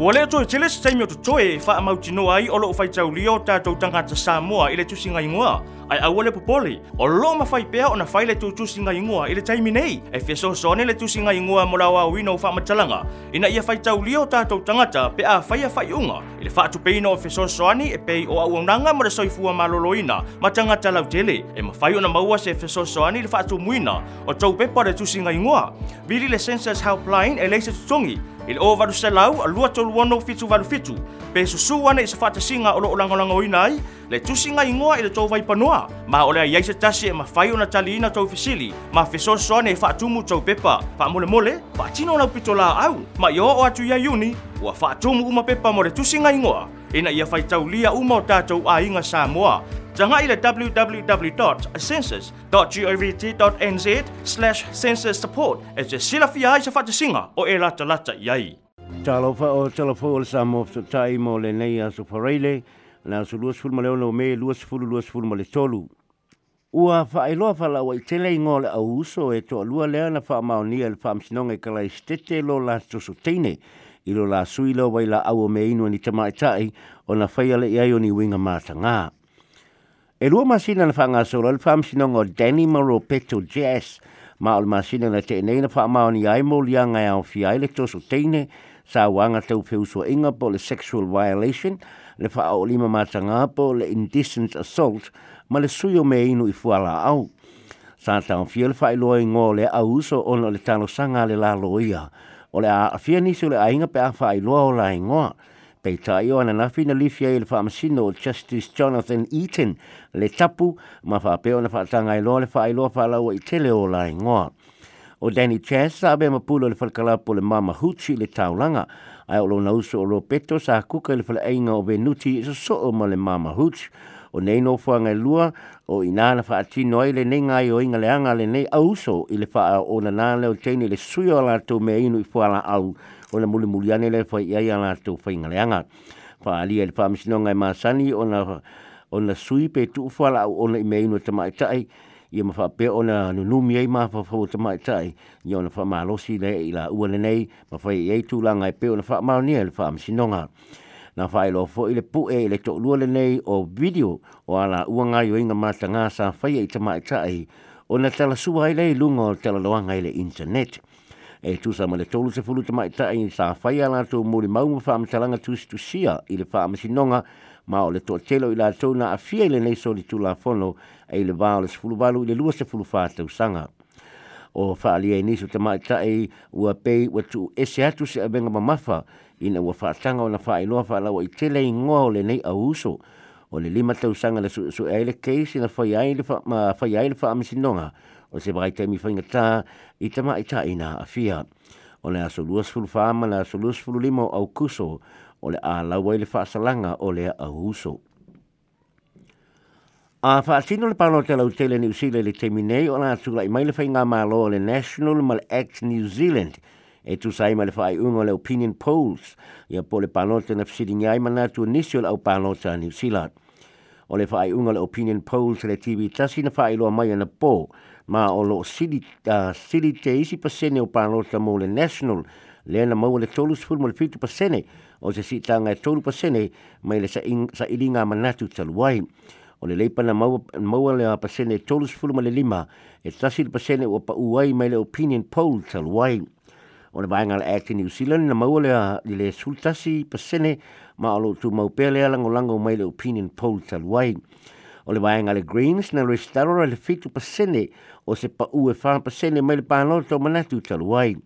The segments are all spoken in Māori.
Ua leo toi tele sa taimio to toi e faa mauti noa i olo ufai tau lio ta tau tanga ta Samoa ile tusi ngai ngua. Ai au ole popoli, o lo ma fai pea o na fai le tusi ngai ngua ile taimi nei. E fia so so le tusi ngai ngua mo lawa wino ufa matalanga. Ina ia fai tau lio ta tau tanga ta pe a fai a fai unga. Ile faa tu peino e fia so so e pei o au unanga mo soifua soi ma lolo ina ma tanga ta lau tele. E ma fai o na maua se fia so so ane ile faa tu muina o tau pepa le tusi ngai ngua. Vili le census helpline e leise tutongi. Il o varu se lau a lua tolu wano fitu varu fitu. Pe susu wane i se fata singa o lo o langa langa oinai, le tusi ngai ngoa i le tau vai panua. Ma ole a yeise tasi e ma fai o na tali ina tau fisili, ma fiso soane e fata tumu tau pepa. Fata mole mole, fata tino lau pito la au. Ma i o o atu ia yuni, ua fata tumu uma pepa mo le tusi ngai ngoa. Ina ia fai tau lia uma o tatou a inga sa moa. Janga ile www.census.gov.nz slash census support as e the sila fi ai sa singa o e la tala ta yai. Talo fa o telefo o sa mo fsa tai mo le nei asu pareile na asu luas fulma leo leo me luas fulu luas fulma le tolu. Ua fa ai loa fa la wai tele ingo le au uso e to lua lea na fa maonia le fa msinonga e kalai stete lo la tosu teine i lo la sui lo wai la au o me inua ni tamai tai o na faya le iai o ni winga maa ta ngaa. E lua masina na whangasoro le whamsinongo Danny Maropeto Jazz ma o masina na te neina whaamaoni ai mo lianga au fi ai le toso teine sa wanga tau so inga po le sexual violation le wha o lima matanga po le indecent assault ma le suyo me inu i fuala au. Sa tau fia le whae loa ngō le au so ono le talo sanga le la loia o le a afia nisu le ainga pe a whae loa o la ingoa. Peitaioa na nafi na lifia i le whaamsino o Justice Jonathan Eaton le tapu ma whapeo na whaatanga i loa le whaailoa whaalaua i tele o la ingoa. O Danny Chas sa abe mapulo le whalkalapo le mama huchi le taulanga ai o lona uso o ropeto sa kuka i le whalainga o venuti i so o ma le mama hutsi o nei no fuanga lua o ina na fa atino ai le nei ngai o inga leanga le nei auso i le faa o na nana o teini le sui o la to me inu i fuala au o le muli muli ane le fai ia ia ngā tū fai ngaleanga. Fa alia le fai misino ngai māsani o na o na sui pe tu fala o ona i meino te tai i ma fa pe ona no no mi ai ma fa fa te mai tai i ona fa ma losi le i la u nei ma fa e tu la ngai pe ona fa ma ni le fa am sinonga na fa lo fo i pu e le to lu le nei o video o ala u nga yo inga ma tanga sa fa e tamai mai tai ona tala su ai le lu ngol tala lo ngai le internet e tu sa mo le tolu se fulu te mai ta in sa fai ala tu mo le mau mo fa me talanga tu tu sia i le fa me sinonga ma o le to telo i la tu na a fia le nei so le tu la fono e le va le fulu valu le lua se fulu fa te usanga o fa ali e nisu te mai ta i ua pei ua tu e se atu se a venga ma mafa i na ua fa atanga o na fa i loa fa la ua i tele i ngoa o le nei a uso o le lima tausanga le su e le keisi na fai ai le fa ma fai ai le fa me sinonga o o se e mai taimi whaingatā i tama i tā ina a fia. O le aso luasfulu whaama na aso luasfulu limo au kuso o le a laua i le whaasalanga o le au huso. A whaatino le pano te lau tele ni usile le temi nei o nā tūla i mai le whainga mālo o le National Mal Act New Zealand e tu sai mai le whaai unga le opinion polls ia po le pano te na fsiri ngai manatu nisio le au pano ta New Zealand o le whaai unga le opinion polls le TV tasi na whaai loa mai ana pō, ma o lo sili, uh, sili te isi pasene o pānota mō le national, le na maua le tolu sifuru mo le pitu pasene, o se sitanga e tolu pasene mai le sa, in, sa ilinga manatu taluai. O le leipa na maua, maua le pasene e tolu sifuru mo le lima, e tasi le pasene o pa uai mai le opinion poll taluai. ona vaenga le ati New Zealand na maua lea i le sultasi pasene ma o lotu maupea lea lango mai le opinion poll taluai. O le vaenga le Greens na restaurant le fitu pasene o se pa ue wha pasene mai le pāloto manatu taluai.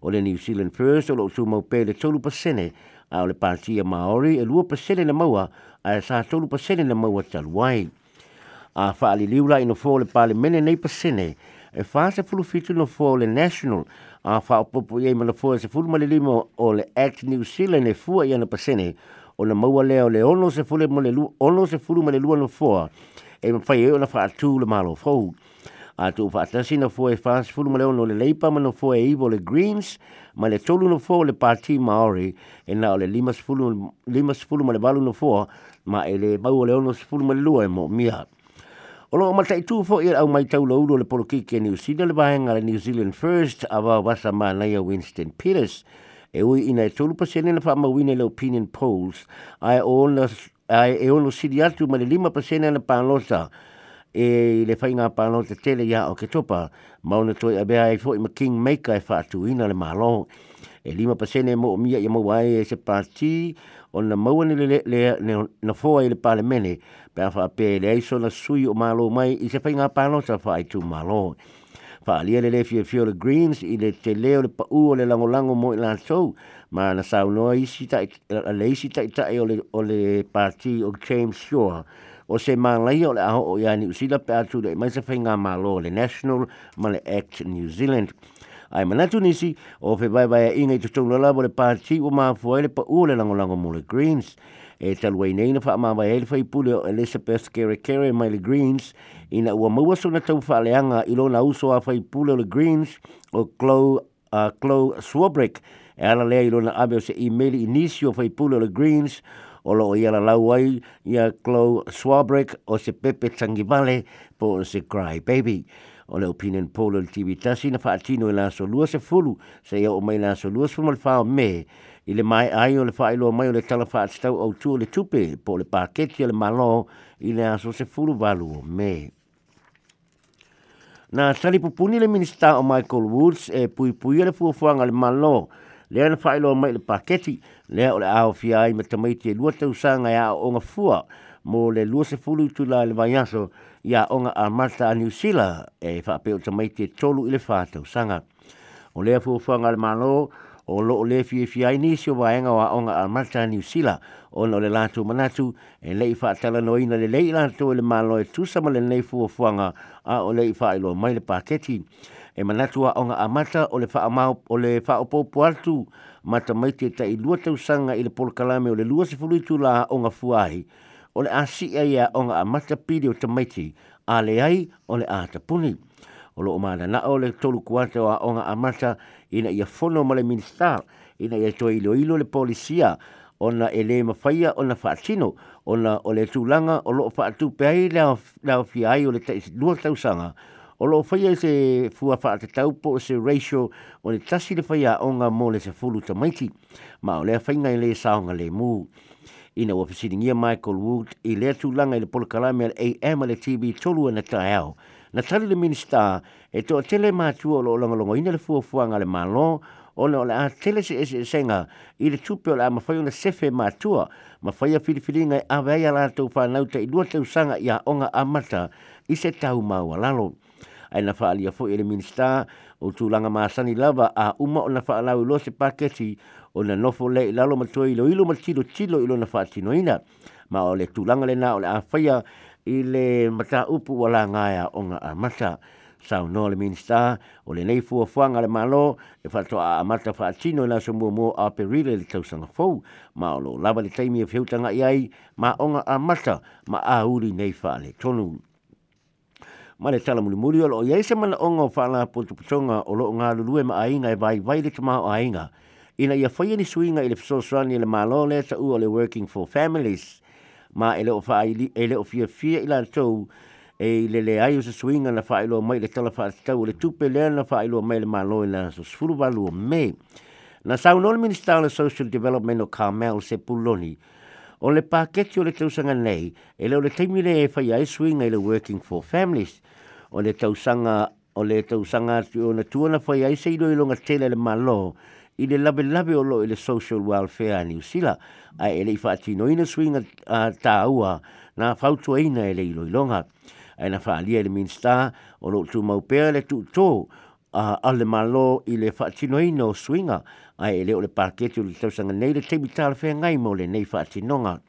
O le New Zealand First o tu maupea le tolu pasene a o le pātia Māori e lua pasene na maua a e sā tolu pasene na maua taluai. A wha liula ino fō le pāle mene nei pasene e fa se fulu fitu no fo le National a fa o popo iei mana fo se fulu male limo o le Act New Zealand e fu ye na pasene o na maua le o le ono se fulu male o ono se fulu male lu no fo e fa ye o na fa tu le malo fo a tu fa ta sina fo e fa se fulu male ono le leipa no fo e i le Greens ma le tolu no fo le parti Maori e na o le lima limas fulu male balu no fo ma ele le maua le ono se fulu male lu e mo mia O lo mata i tūfo i au mai tau lauro le polo kike New Zealand le vahenga le New Zealand First a wa wasa mānaia Winston Peters. E ui ina e tolu pasene na whaamawine le opinion polls ai o na ai e ono siri atu ma le lima pasene na pānlosa e le whainga pānau te tele ia o ke topa. Mauna toi a bea e fo ima king maker e whātu ina le mālo. E lima pasene mo o mia ia mau ai e se pāti o na maua ni le le le na fōa i le pāle mene. Pea wha pē le aiso na sui o mālo mai i se whainga pānau sa wha tu mālo. Wha le le fio fio le greens i le te leo le pau o le lango lango mo i la tau. Ma na sau noa isi ta i le isi ta i ta i o le pāti o James Shaw. o se mālai o le aho o ia New Zealand pe atu le mai se whainga mālo le National ma le Act New Zealand. Ai manatu nisi o pe vai vai inga i tutong lala mo le pāti o māfua le pa u le langolango mo le Greens. E talu ai nei na wha māwa e whai pule o Elizabeth Kere Kere mai le Greens ina ua maua suna tau whaaleanga i lona uso a whai pule o le Greens o Chloe, uh, Chloe Swabrick e ala lea i lona abe o se email inisio whai pule o le Greens o o loo iala lau ai ia Chloe Swabrek o se Pepe Tangivale po o se Cry Baby. O le opinion poll o TV tasi na whaatino i e laso lua se fulu se ia o mai la lua se fulu fao me i le mai ai o le wha ilo mai o le tala whaatitau au tu o le tupe po le paketi o le malo i le aso se fulu valu o me. Na sali pupuni le minista o Michael Woods e pui pui le fuafuanga le malo le ana whailoa mai le paketi lea o le aofia ai ma tamaiti e lua tausaga ia e aʻoga fua mo le lua sefulu i tula le vaiaso ia aʻoga amata a niusila e faapea o tamaiti e tolu i le fatausaga o lea fuafuaga a le malo o loo le fiafia ai nisi o vaega o aʻoga amata a niusila ona o le latou manatu e lei leʻi faatalanoina lelei latou e le malo e tusa ma lenei fuafuaga a o leʻi faailoa mai le paketi e manatu aʻoga amata o le faamao o le faaopoopo atu ma matamaiti ta i lua tausaga i le polokalame o le lua sefuluitu la aʻoga fuahi o le asia ia aʻoga amata matapili o tamaiti a leai o le a tapuni o loo mananaʻo o le tolu kuata o aʻoga amata ina ia fono ma le minista ina ia toe iloilo le polisia ona e lē mafaia ona faatino ona o le tulaga o loo faatupe ai le aofia ai o le taʻisilua tausaga o lo fai ai se fua fa te tau po se ratio o le tasi le fai a onga mo le se fulu ta maiti ma o le fai ngai le saonga le mu ina wa fisi ngia Michael Wood i le tu langa i le pol kalame al AM le TV tolu ana ta ao na tali le minister e to tele ma tu o lo longa longa ina le fua fua ngale malo o le o le a tele se se senga i le tupe o le a mawhai o le sefe ma tu ma whai a filifiri ngai a wei a la tau whanau i lua tau sanga i a onga a mata i se tau mau lalo. Lalo ai na faali a foʻi e le minista o tulaga masani lava a uma ona faalau ilo se paketi ona nofo lea i lalo matua iloilo ma tilotilo i lona faatinoina ma o le tulaga lenā o le a faia i le mataupu ua lagae aʻoga amata saunoa le minista o lenei fuafuaga le malo e faatoʻa aamata faatino i na somuamua aperile i le tausaga fou ma o loo lava le taimi e feutagaʻi ai maʻoga amata ma auli nei faaletonu ma le tala mulimuli o ia se mana onga o whaala potuputonga o loo ngā lulue ma ainga e vai vai le tamaha o ainga. Ina ia whaia ni suinga i le fisoswani e le malo le ta ua le working for families ma ele o wha ele o fia fia i tau e le le ai o se suinga na whailo mai le tala whaatau le tupe lea na whailo mai le malo i e la so sfuru walu o Na saunol minister le social development o Carmel sepuloni puloni. o le pāketi o le tausanga nei, e leo le teimile e whai ai swing e le working for families, o le tausanga, o le tausanga atu o na tuana whai ai seilo i longa tele le malo, i le labe labe o lo i le social welfare ni usila, a e le i whaati noina sui a, a tā ua, nā whautua ina e le i loilonga. A e na whaalia le minsta, o lo tu maupea le tu tō, a uh, ale malo i le whaatino i no swinga a e leo le paketi o le tausanga nei le teimi tāle whea ngai mo le nei whaatinonga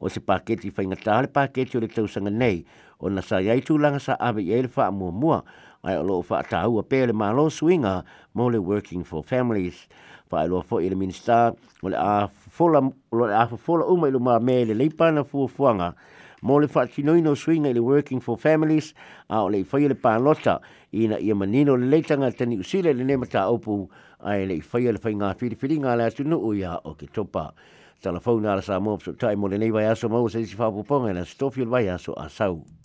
o se paketi whainga tāle paketi o le tausanga nei o na sa iai tūlanga sa awe i ele wha mua mua a e loo wha atahua pē le malo swinga mo le working for families wha e loa i le minister o le a fola, lo le a fola uma i lo mā me le leipana fuanga mo le whaatinoino suinga i le Working for Families a o le whaia le pālota i na ia manino le leitanga tani usile le nemata opu a e le i whaia le whainga whiriwhiri ngā le atunu o ia o ke topa. Telefona ala sa mō pso tae mo le nei vai aso mau se isi whapuponga na stofio le vai aso a sau.